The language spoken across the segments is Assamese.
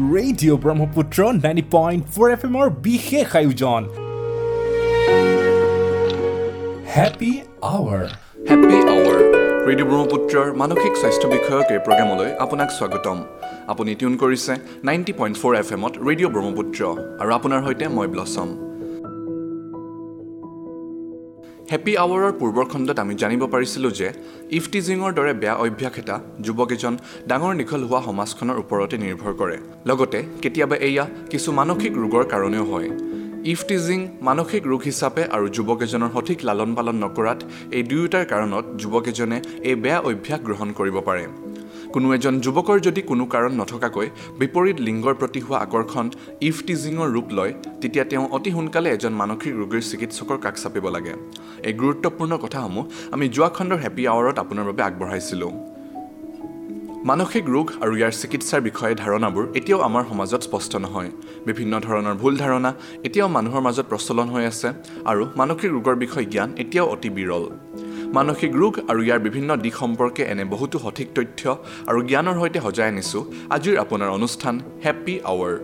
Radio' Brahmaputra ninety point four F এমৰ বিশেষ আয়োজন happy hour happy hour radio' ব্ৰহ্মপুত্ৰৰ মানসিক স্বাস্থ্য বিষয়ক এই প্ৰগ্ৰেমলৈ আপোনাক স্বাগতম। আপুনি টিউন কৰিছে নাইণ্টি পইণ্ট ফ'ৰ এফ এমত ৰেডিঅ' ব্ৰহ্মপুত্ৰ আৰু আপোনাৰ সৈতে মই ব্লছম হেপ্পী আৱাৰৰ পূৰ্বৰ খণ্ডত আমি জানিব পাৰিছিলোঁ যে ইফটিজিঙৰ দৰে বেয়া অভ্যাস এটা যুৱক এজন ডাঙৰ দীঘল হোৱা সমাজখনৰ ওপৰতে নিৰ্ভৰ কৰে। লগতে কেতিয়াবা এয়া কিছু মানসিক ৰোগৰ কাৰণেও হয়। ইফটিজিং মানসিক ৰোগ হিচাপে আৰু যুৱক এজনৰ সঠিক লালন পালন নকৰাত এই দুয়োটাৰ কাৰণত যুৱক এজনে এই বেয়া অভ্যাস গ্ৰহণ কৰিব পাৰে। কোনো এজন যুৱকৰ যদি কোনো কাৰণ নথকাকৈ বিপৰীত লিংগৰ প্ৰতি হোৱা আকৰ্ষণ ইফটিজিঙৰ ৰূপ লয় তেতিয়া তেওঁ অতি সোনকালে এজন মানসিক ৰোগীৰ চিকিৎসকৰ কাষ চাপিব লাগে। এই গুৰুত্বপূৰ্ণ কথাসমূহ আমি যোৱা খণ্ডৰ হেপী আৱাৰত আপোনাৰ বাবে আগবঢ়াইছিলোঁ। মানসিক ৰোগ আৰু ইয়াৰ চিকিৎসাৰ বিষয়ে ধাৰণাবোৰ এতিয়াও আমাৰ সমাজত স্পষ্ট নহয়। বিভিন্ন ধৰণৰ ভুল ধাৰণা এতিয়াও মানুহৰ মাজত প্ৰচলন হৈ আছে আৰু মানসিক ৰোগৰ বিষয়ে জ্ঞান এতিয়াও অতি বিৰল। মানসিক ৰোগ আৰু ইয়াৰ বিভিন্ন দিশ সম্পৰ্কে এনে বহুতো সঠিক তথ্য আৰু জ্ঞানৰ সৈতে সজাই আনিছোঁ আজিৰ আপোনাৰ অনুষ্ঠান হেপ্পী আৱাৰ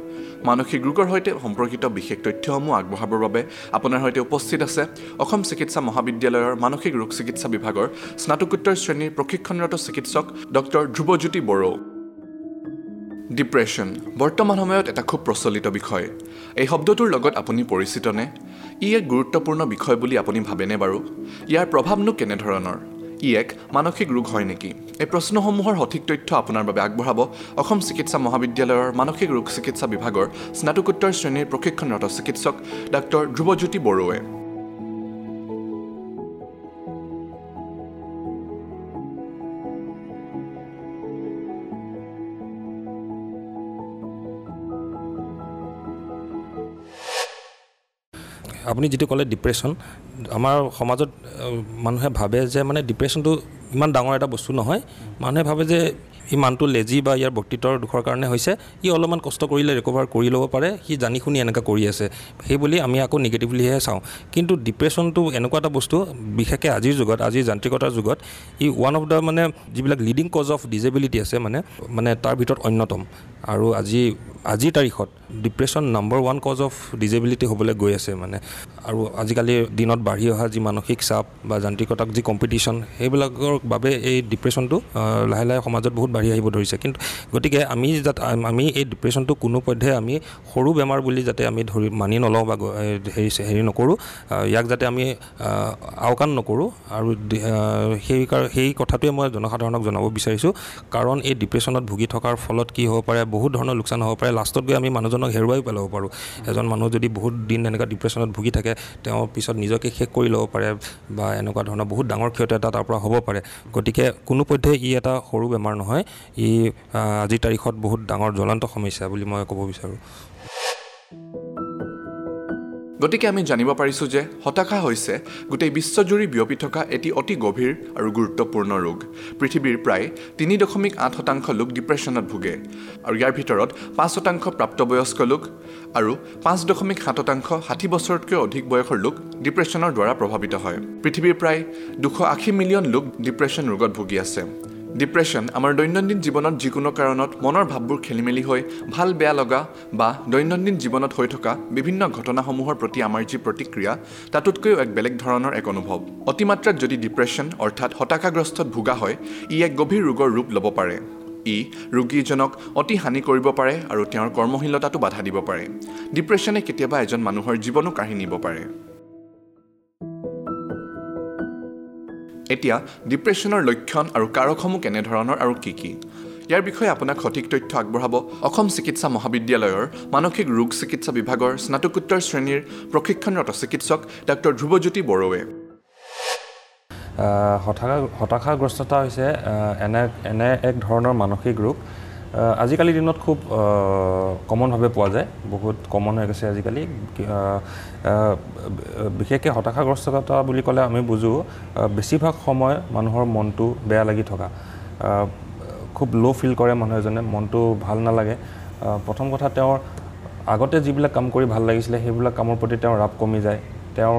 মানসিক ৰোগৰ সৈতে সম্পৰ্কিত বিশেষ তথ্যসমূহ আগবঢ়াবৰ বাবে আপোনাৰ সৈতে উপস্থিত আছে অসম চিকিৎসা মহাবিদ্যালয়ৰ মানসিক ৰোগ চিকিৎসা বিভাগৰ স্নাতকোত্তৰ শ্ৰেণীৰ প্ৰশিক্ষণৰত চিকিৎসক ডক্টৰ ধ্ৰুৱজ্যোতি বড়ো। ডিপ্ৰেশ্যন বৰ্তমান সময়ত এটা খুব প্ৰচলিত বিষয়। এই শব্দটোৰ লগত আপুনি পৰিচিতনে ই এক গুৰুত্বপূৰ্ণ বিষয় বুলি আপুনি ভাবেনে বাৰু? ইয়াৰ প্ৰভাৱনো কেনেধৰণৰ? ই এক মানসিক ৰোগ হয় নেকি? এই প্ৰশ্নসমূহৰ সঠিক তথ্য আপোনাৰ বাবে আগবঢ়াব অসম চিকিৎসা মহাবিদ্যালয়ৰ মানসিক ৰোগ চিকিৎসা বিভাগৰ স্নাতকোত্তৰ শ্ৰেণীৰ প্ৰশিক্ষণৰত চিকিৎসক ডাক্তৰ ধ্ৰুৱজ্যোতি বড়োৱে। আপুনি যিটো ক'লে ডিপ্ৰেশ্যন আমাৰ সমাজত মানুহে ভাবে যে মানে ডিপ্ৰেশ্যনটো ইমান ডাঙৰ এটা বস্তু নহয়। মানুহে ভাবে যে ই মানুহটো লেজি বা ইয়াৰ বক্তৃত্বৰ দুখৰ কাৰণে হৈছে। ই অলপমান কষ্ট কৰিলে ৰিকভাৰ কৰি ল'ব পাৰে। সি জানি শুনি এনেকুৱা কৰি আছে। সেই বুলি আমি আকৌ নিগেটিভলিহে চাওঁ। কিন্তু ডিপ্ৰেশ্যনটো এনেকুৱা এটা বস্তু বিশেষকৈ আজিৰ যুগত আজিৰ যান্ত্ৰিকতাৰ যুগত ই ওৱান অফ দ্য মানে যিবিলাক লিডিং কজ অফ ডিজেবিলিটি আছে মানে মানে তাৰ ভিতৰত অন্যতম। আৰু আজি আজিৰ তাৰিখত depression number one cause of disability হ'বলৈ গৈ আছে মানে। আৰু আজিকালি দিনত বাঢ়ি অহা যি মানসিক চাপ বা যান্ত্ৰিকতাক যি কম্পিটিশ্যন সেইবিলাকৰ বাবে এই ডিপ্ৰেশ্যনটো লাহে লাহে সমাজত বহুত বাঢ়ি আহিব ধৰিছে। কিন্তু গতিকে আমি যাতে আমি এই ডিপ্ৰেশ্যনটো কোনো পধ্যে আমি সৰু বেমাৰ বুলি যাতে আমি ধৰি মানি নলওঁ বা হেৰি হেৰি নকৰোঁ ইয়াক যাতে আমি আওকাণ নকৰোঁ। আৰু সেই কাৰ- সেই কথাটোৱে মই জনসাধাৰণক জনাব বিচাৰিছোঁ। কাৰণ এই ডিপ্ৰেশ্যনত ভুগি থকাৰ ফলত কি হ'ব পাৰে বহুত ধৰণৰ লোকচান হ'ব পাৰে। লাষ্টত গৈ আমি মানুহজনক হেৰুৱাই পেলাব পাৰোঁ। এজন মানুহ যদি বহুত দিন এনেকুৱা ডিপ্ৰেশ্যনত ভুগি থাকে তেওঁ পিছত নিজকে শেষ কৰি ল'ব পাৰে বা এনেকুৱা ধৰণৰ বহুত ডাঙৰ ক্ষতি এটা তাৰ পৰা হ'ব পাৰে। গতিকে কোনো পধ্যে ই এটা সৰু বেমাৰ নহয়। ই আজিৰ তাৰিখত বহুত ডাঙৰ জ্বলন্ত সমস্যা বুলি মই ক'ব বিচাৰোঁ। গতিকে আমি জানিব পাৰিছোঁ যে হতাশা হৈছে গোটেই বিশ্বজুৰি বিয়পি থকা এটি অতি গভীৰ আৰু গুৰুত্বপূৰ্ণ ৰোগ। পৃথিৱীৰ প্ৰায় তিনি দশমিক আঠ শতাংশ লোক ডিপ্ৰেশ্যনত ভোগে আৰু ইয়াৰ ভিতৰত পাঁচ শতাংশ প্ৰাপ্তবয়স্ক লোক আৰু পাঁচ দশমিক সাত শতাংশ ষাঠি বছৰতকৈ অধিক বয়সৰ লোক ডিপ্ৰেশ্যনৰ দ্বাৰা প্ৰভাৱিত হয়। পৃথিৱীৰ প্ৰায় দুশ আশী মিলিয়ন লোক ডিপ্ৰেশ্যন ৰোগত ভুগি আছে। ডিপ্ৰেশ্যন আমাৰ দৈনন্দিন জীৱনত যিকোনো কাৰণত মনৰ ভাৱবোৰ খেলি মেলি হৈ ভাল বেয়া লগা বা দৈনন্দিন জীৱনত হৈ থকা বিভিন্ন ঘটনাসমূহৰ প্ৰতি আমাৰ যি প্ৰতিক্ৰিয়া তাতোতকৈও এক বেলেগ ধৰণৰ এক অনুভৱ। অতিমাত্ৰাত যদি ডিপ্ৰেশ্যন অৰ্থাৎ হতাশাগ্ৰস্তত ভোগা হয় ই এক গভীৰ ৰোগৰ ৰূপ ল'ব পাৰে। ই ৰোগীজনক অতি হানি কৰিব পাৰে আৰু তেওঁৰ কৰ্মশীলতাটো বাধা দিব পাৰে। ডিপ্ৰেশ্যনে কেতিয়াবা এজন মানুহৰ জীৱনো কাঢ়ি নিব পাৰে। এতিয়া ডিপ্ৰেশ্যনৰ লক্ষণ আৰু কাৰকসমূহ কেনেধৰণৰ আৰু কি কি? ইয়াৰ বিষয়ে আপোনাক সঠিক তথ্য আগবঢ়াব অসম চিকিৎসা মহাবিদ্যালয়ৰ মানসিক ৰোগ চিকিৎসা বিভাগৰ স্নাতকোত্তৰ শ্ৰেণীৰ প্ৰশিক্ষণৰত চিকিৎসক ডাক্তৰ ধ্ৰুৱজ্যোতি বড়োৱে। হতাশা হতাশাগ্ৰস্ততা হৈছে এনে এনে এক ধৰণৰ মানসিক ৰোগ আহ, আজিকালিৰ দিনত খুব কমনভাৱে পোৱা যায়। বহুত কমন হৈ গৈছে আজিকালি। বিশেষকৈ হতাশাগ্ৰস্ততা বুলি ক'লে আমি বুজোঁ বেছিভাগ সময় মানুহৰ মনটো বেয়া লাগি থকা। খুব ল' ফিল কৰে মানুহ এজনে মনটো ভাল নালাগে। প্ৰথম কথা তেওঁৰ আগতে যিবিলাক কাম কৰি ভাল লাগিছিলে সেইবিলাক কামৰ প্ৰতি তেওঁৰ ৰাপ কমি যায়। তেওঁৰ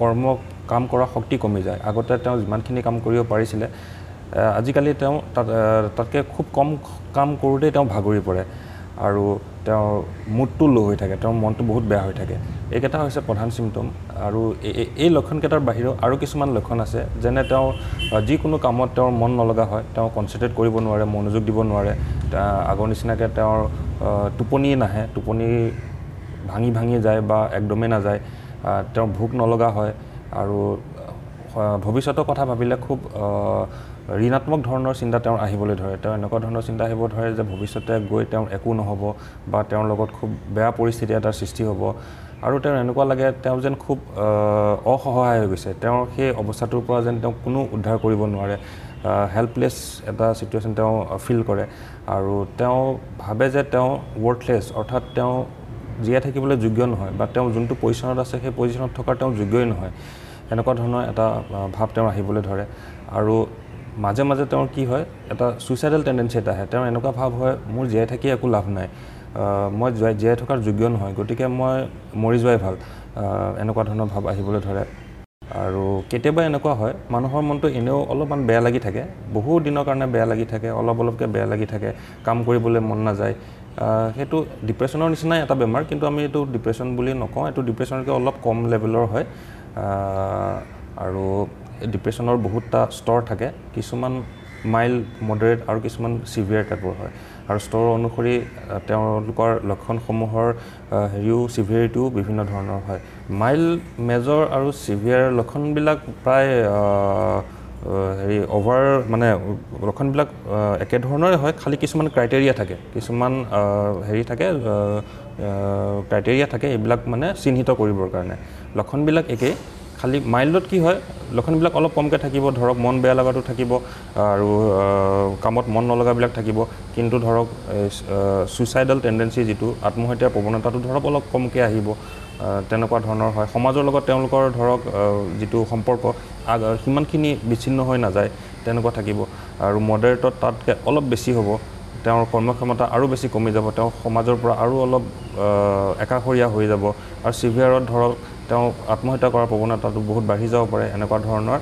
কৰ্ম কাম কৰা শক্তি কমি যায়। আগতে তেওঁ যিমানখিনি কাম কৰিব পাৰিছিলে আজিকালি তেওঁ তাত তাতকৈ খুব কম কাম কৰোঁতেই তেওঁ ভাগৰি পৰে আৰু তেওঁৰ মুডটো ল' হৈ থাকে তেওঁৰ মনটো বহুত বেয়া হৈ থাকে। এইকেইটা হৈছে প্ৰধান চিমটম আৰু এই লক্ষণকেইটাৰ বাহিৰেও আৰু কিছুমান লক্ষণ আছে যেনে তেওঁ যিকোনো কামত তেওঁৰ মন নলগা হয় তেওঁ কনচেনট্ৰেট কৰিব নোৱাৰে মনোযোগ দিব নোৱাৰে আগৰ নিচিনাকৈ তেওঁৰ টোপনি নাহে টোপনি ভাঙি ভাঙি যায় বা একদমেই নাযায় তেওঁৰ ভোক নলগা হয় আৰু ভৱিষ্যতৰ কথা ভাবিলে খুব ঋণাত্মক ধৰণৰ চিন্তা তেওঁৰ আহিবলৈ ধৰে। তেওঁ এনেকুৱা ধৰণৰ চিন্তা আহিব ধৰে যে ভৱিষ্যতে গৈ তেওঁৰ একো নহ'ব বা তেওঁৰ লগত খুব বেয়া পৰিস্থিতি এটাৰ সৃষ্টি হ'ব। আৰু তেওঁৰ এনেকুৱা লাগে তেওঁ যেন খুব অসহায় হৈ গৈছে। তেওঁৰ সেই অৱস্থাটোৰ পৰা যেন তেওঁ কোনো উদ্ধাৰ কৰিব নোৱাৰে। হেল্পলেছ এটা চিটুৱেশ্যন তেওঁ ফিল কৰে। আৰু তেওঁ ভাবে যে তেওঁ ৱৰ্থলেছ অৰ্থাৎ তেওঁ জীয়াই থাকিবলৈ যোগ্য নহয় বা তেওঁ যোনটো পজিশ্যনত আছে সেই পজিশ্যনত থকাৰ তেওঁ যোগ্যই নহয়। এনেকুৱা ধৰণৰ এটা ভাৱ তেওঁৰ আহিবলৈ ধৰে। আৰু মাজে মাজে তেওঁৰ কি হয় এটা ছুইচাইডেল টেণ্ডেঞ্চি এটা আহে। তেওঁৰ এনেকুৱা ভাৱ হয় মোৰ জীয়াই থাকি একো লাভ নাই। মই জীয়াই থকাৰ যোগ্য নহয় গতিকে মই মৰি যোৱাই ভাল। এনেকুৱা ধৰণৰ ভাৱ আহিবলৈ ধৰে। আৰু কেতিয়াবা এনেকুৱা হয় মানুহৰ মনটো এনেও অলপমান বেয়া লাগি থাকে। বহু দিনৰ কাৰণে বেয়া লাগি থাকে অলপ অলপকৈ বেয়া লাগি থাকে কাম কৰিবলৈ মন নাযায়। সেইটো ডিপ্ৰেশ্যনৰ নিচিনাই এটা বেমাৰ কিন্তু আমি এইটো ডিপ্ৰেশ্যন বুলি নকওঁ এইটো ডিপ্ৰেশ্যনতকৈ অলপ কম লেভেলৰ হয়। আৰু ডিপ্ৰেশ্যনৰ বহুতটা স্তৰ থাকে। কিছুমান মাইল্ড মডাৰেট আৰু কিছুমান চিভিয়াৰ টাইপৰ হয়। আৰু স্তৰ অনুসৰি তেওঁলোকৰ লক্ষণসমূহৰ হেৰিও চিভিয়াৰিটিও বিভিন্ন ধৰণৰ হয়। মাইল্ড মেজৰ আৰু চিভিয়াৰ লক্ষণবিলাক প্ৰায় হেৰি অভাৰ মানে লক্ষণবিলাক একেধৰণৰে হয় খালী কিছুমান ক্ৰাইটেৰিয়া থাকে। কিছুমান হেৰি থাকে ক্ৰাইটেৰিয়া থাকে এইবিলাক মানে চিহ্নিত কৰিবৰ কাৰণে। লক্ষণবিলাক একেই। খালী মাইল্ডত কি হয় লক্ষণবিলাক অলপ কমকৈ থাকিব ধৰক মন বেয়া লগাটো থাকিব আৰু কামত মন নলগাবিলাক থাকিব। কিন্তু ধৰক ছুইচাইডেল টেণ্ডেঞ্চি যিটো আত্মহত্যাৰ প্ৰৱণতাটো ধৰক অলপ কমকৈ আহিব তেনেকুৱা ধৰণৰ হয়। সমাজৰ লগত তেওঁলোকৰ ধৰক যিটো সম্পৰ্ক সিমানখিনি বিচ্ছিন্ন হৈ নাযায় তেনেকুৱা থাকিব। আৰু মডাৰেটত তাতকৈ অলপ বেছি হ'ব তেওঁৰ কৰ্মক্ষমতা আৰু বেছি কমি যাব তেওঁ সমাজৰ পৰা আৰু অলপ একাষৰীয়া হৈ যাব। আৰু চিভিয়াৰত ধৰক তেওঁ আত্মহত্যা কৰাৰ প্ৰৱণতাটো বহুত বাঢ়ি যাব পাৰে এনেকুৱা ধৰণৰ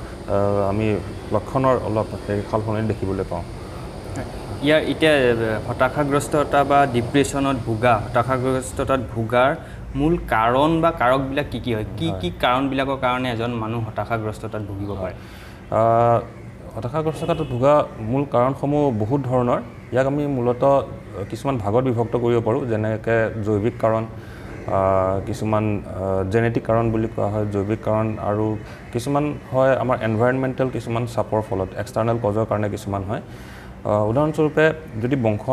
আমি লক্ষণৰ অলপ সাল সলনি দেখিবলৈ পাওঁ। ইয়াৰ এতিয়া হতাশাগ্ৰস্ততা বা ডিপ্ৰেশ্যনত ভোগা হতাশাগ্ৰস্ততাত ভোগাৰ মূল কাৰণ বা কাৰকবিলাক কি কি হয়? কি কি কাৰণবিলাকৰ কাৰণে এজন মানুহ হতাশাগ্ৰস্ততাত ভুগিব পাৰে? হতাশাগ্ৰস্ততাত ভোগা মূল কাৰণসমূহ বহুত ধৰণৰ। ইয়াক আমি মূলতঃ কিছুমান ভাগত বিভক্ত কৰিব পাৰোঁ যেনেকৈ জৈৱিক কাৰণ কিছুমান জেনেটিক কাৰণ বুলি কোৱা হয় জৈৱিক কাৰণ আৰু কিছুমান হয় আমাৰ এনভাইৰনমেণ্টেল কিছুমান চাপৰ ফলত এক্সটাৰ্নেল কজৰ কাৰণে কিছুমান হয়। উদাহৰণস্বৰূপে যদি বংশ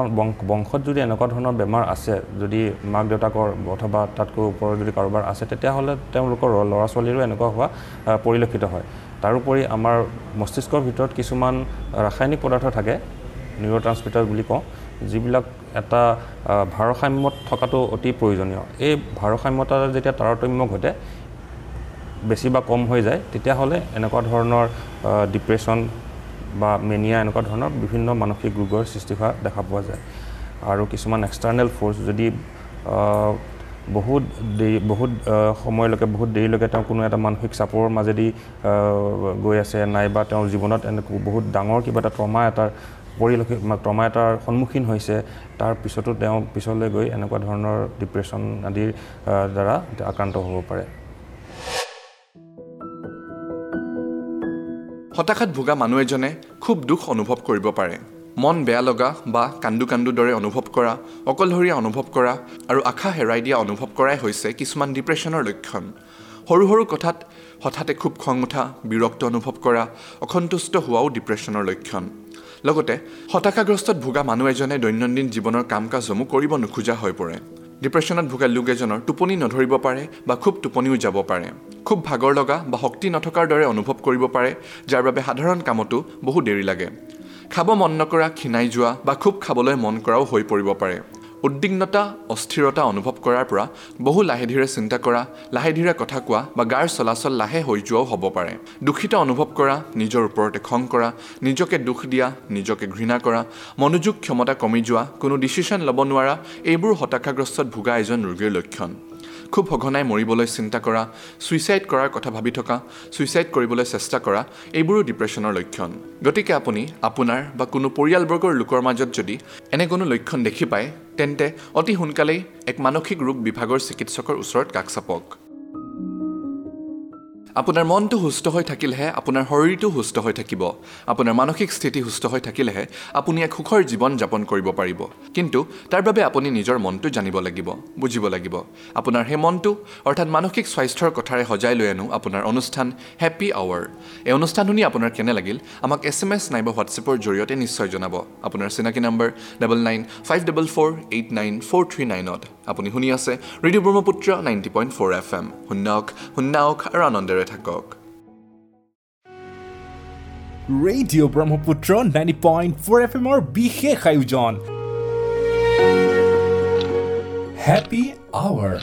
বংশত যদি এনেকুৱা ধৰণৰ বেমাৰ আছে যদি মাক দেউতাকৰ অথবা তাতকৈ ওপৰত যদি কাৰোবাৰ আছে তেতিয়াহ'লে তেওঁলোকৰ ল'ৰা ছোৱালীৰো এনেকুৱা হোৱা পৰিলক্ষিত হয়। তাৰোপৰি আমাৰ মস্তিষ্কৰ ভিতৰত কিছুমান ৰাসায়নিক পদাৰ্থ থাকে নিউৰ ট্ৰান্সমিটাৰ বুলি কওঁ। যিবিলাক এটা ভাৰসাম্যত থকাটো অতি প্ৰয়োজনীয়। এই ভাৰসাম্যতা যেতিয়া তাৰতম্য ঘটে বেছি বা কম হৈ যায় তেতিয়াহ'লে এনেকুৱা ধৰণৰ ডিপ্ৰেশ্যন বা মেনিয়া এনেকুৱা ধৰণৰ বিভিন্ন মানসিক ৰোগৰ সৃষ্টি হোৱা দেখা পোৱা যায়। আৰু কিছুমান এক্সটাৰ্নেল ফ'ৰ্চ যদি বহুত দেৰি বহুত সময়লৈকে বহুত দেৰিলৈকে তেওঁ কোনো এটা মানসিক চাপৰ মাজেদি গৈ আছে নাইবা তেওঁৰ জীৱনত এনেকুৱা বহুত ডাঙৰ কিবা এটা ট্ৰমা এটাৰ পৰিলক্ষিত ট্ৰমা এটাৰ সন্মুখীন হৈছে তাৰ পিছতো তেওঁ পিছলৈ গৈ এনেকুৱা ধৰণৰ ডিপ্ৰেশ্যন আদিৰ দ্বাৰা আক্ৰান্ত হ'ব পাৰে। হতাশাত ভোগা মানুহ এজনে খুব দুখ অনুভৱ কৰিব পাৰে। মন বেয়া লগা বা কান্দো কান্দো দৰে অনুভৱ কৰা অকলশৰীয়া অনুভৱ কৰা আৰু আশা হেৰাই দিয়া অনুভৱ কৰাই হৈছে কিছুমান ডিপ্ৰেশ্যনৰ লক্ষণ। সৰু সৰু কথাত হঠাতে খুব খং উঠা বিৰক্ত অনুভৱ কৰা অসন্তুষ্ট হোৱাও ডিপ্ৰেশ্যনৰ লক্ষণ। লগতে হতাশাগ্ৰস্তত ভোগা মানুহ এজনে দৈনন্দিন জীৱনৰ কাম কাজসমূহ কৰিব নোখোজা হৈ পৰে। ডিপ্ৰেশ্যনত ভোগা লোক এজনৰ টোপনি নধৰিব পাৰে বা খুব টোপনিও যাব পাৰে। খুব ভাগৰ লগা বা শক্তি নথকাৰ দৰে অনুভৱ কৰিব পাৰে যাৰ বাবে সাধাৰণ কামতো বহু দেৰি লাগে। খাব মন নকৰা ক্ষীণাই যোৱা বা খুব খাবলৈ মন কৰাও হৈ পৰিব পাৰে। উদ্বিগ্নতা অস্থিৰতা অনুভৱ কৰাৰ পৰা বহু লাহে ধীৰে চিন্তা কৰা লাহে ধীৰে কথা কোৱা বা গাৰ চলাচল লাহে হৈ যোৱাও হ'ব পাৰে। দূষিত অনুভৱ কৰা নিজৰ ওপৰতে খং কৰা নিজকে দুখ দিয়া নিজকে ঘৃণা কৰা মনোযোগ ক্ষমতা কমি যোৱা কোনো ডিচিশ্যন ল'ব নোৱাৰা এইবোৰ হতাশাগ্ৰস্তত ভোগা এজন ৰোগীৰ লক্ষণ। খুব সঘনাই মৰিবলৈ চিন্তা কৰা ছুইচাইড কৰাৰ কথা ভাবি থকা ছুইচাইড কৰিবলৈ চেষ্টা কৰা এইবোৰো ডিপ্ৰেশ্যনৰ লক্ষণ। গতিকে আপুনি আপোনাৰ বা কোনো পৰিয়ালবৰ্গৰ লোকৰ মাজত যদি এনে কোনো লক্ষণ দেখি পায় তেন্তে অতি সোনকালেই এক মানসিক ৰোগ বিভাগৰ চিকিৎসকৰ ওচৰত কাষ চাপক। আপোনাৰ মনটো সুস্থ হৈ থাকিলেহে আপোনাৰ শৰীৰটো সুস্থ হৈ থাকিব। আপোনাৰ মানসিক স্থিতি সুস্থ হৈ থাকিলেহে আপুনি এক সুখৰ জীৱন যাপন কৰিব পাৰিব। কিন্তু তাৰ বাবে আপুনি নিজৰ মনটো জানিব লাগিব বুজিব লাগিব। আপোনাৰ সেই মনটো অৰ্থাৎ মানসিক স্বাস্থ্যৰ কথাৰে সজাই লৈ আনো আপোনাৰ অনুষ্ঠান হেপী আৱাৰ এই অনুষ্ঠান শুনি আপোনাৰ কেনে লাগিল? আমাক এছ এম এছ নাইবা হোৱাটছএপৰ জৰিয়তে নিশ্চয় জনাব। আপোনাৰ চিনাকি number double nine five double four eight nine four three নাইনত আপুনি শুনি আছে radio' Brahmaputra ninety point four F M শুনাওক শুনাওক আৰু আনন্দেৰে থাকক radio' Brahmaputra ninety point four F এমৰ বিশেষ আয়োজন হেপী আৱাৰ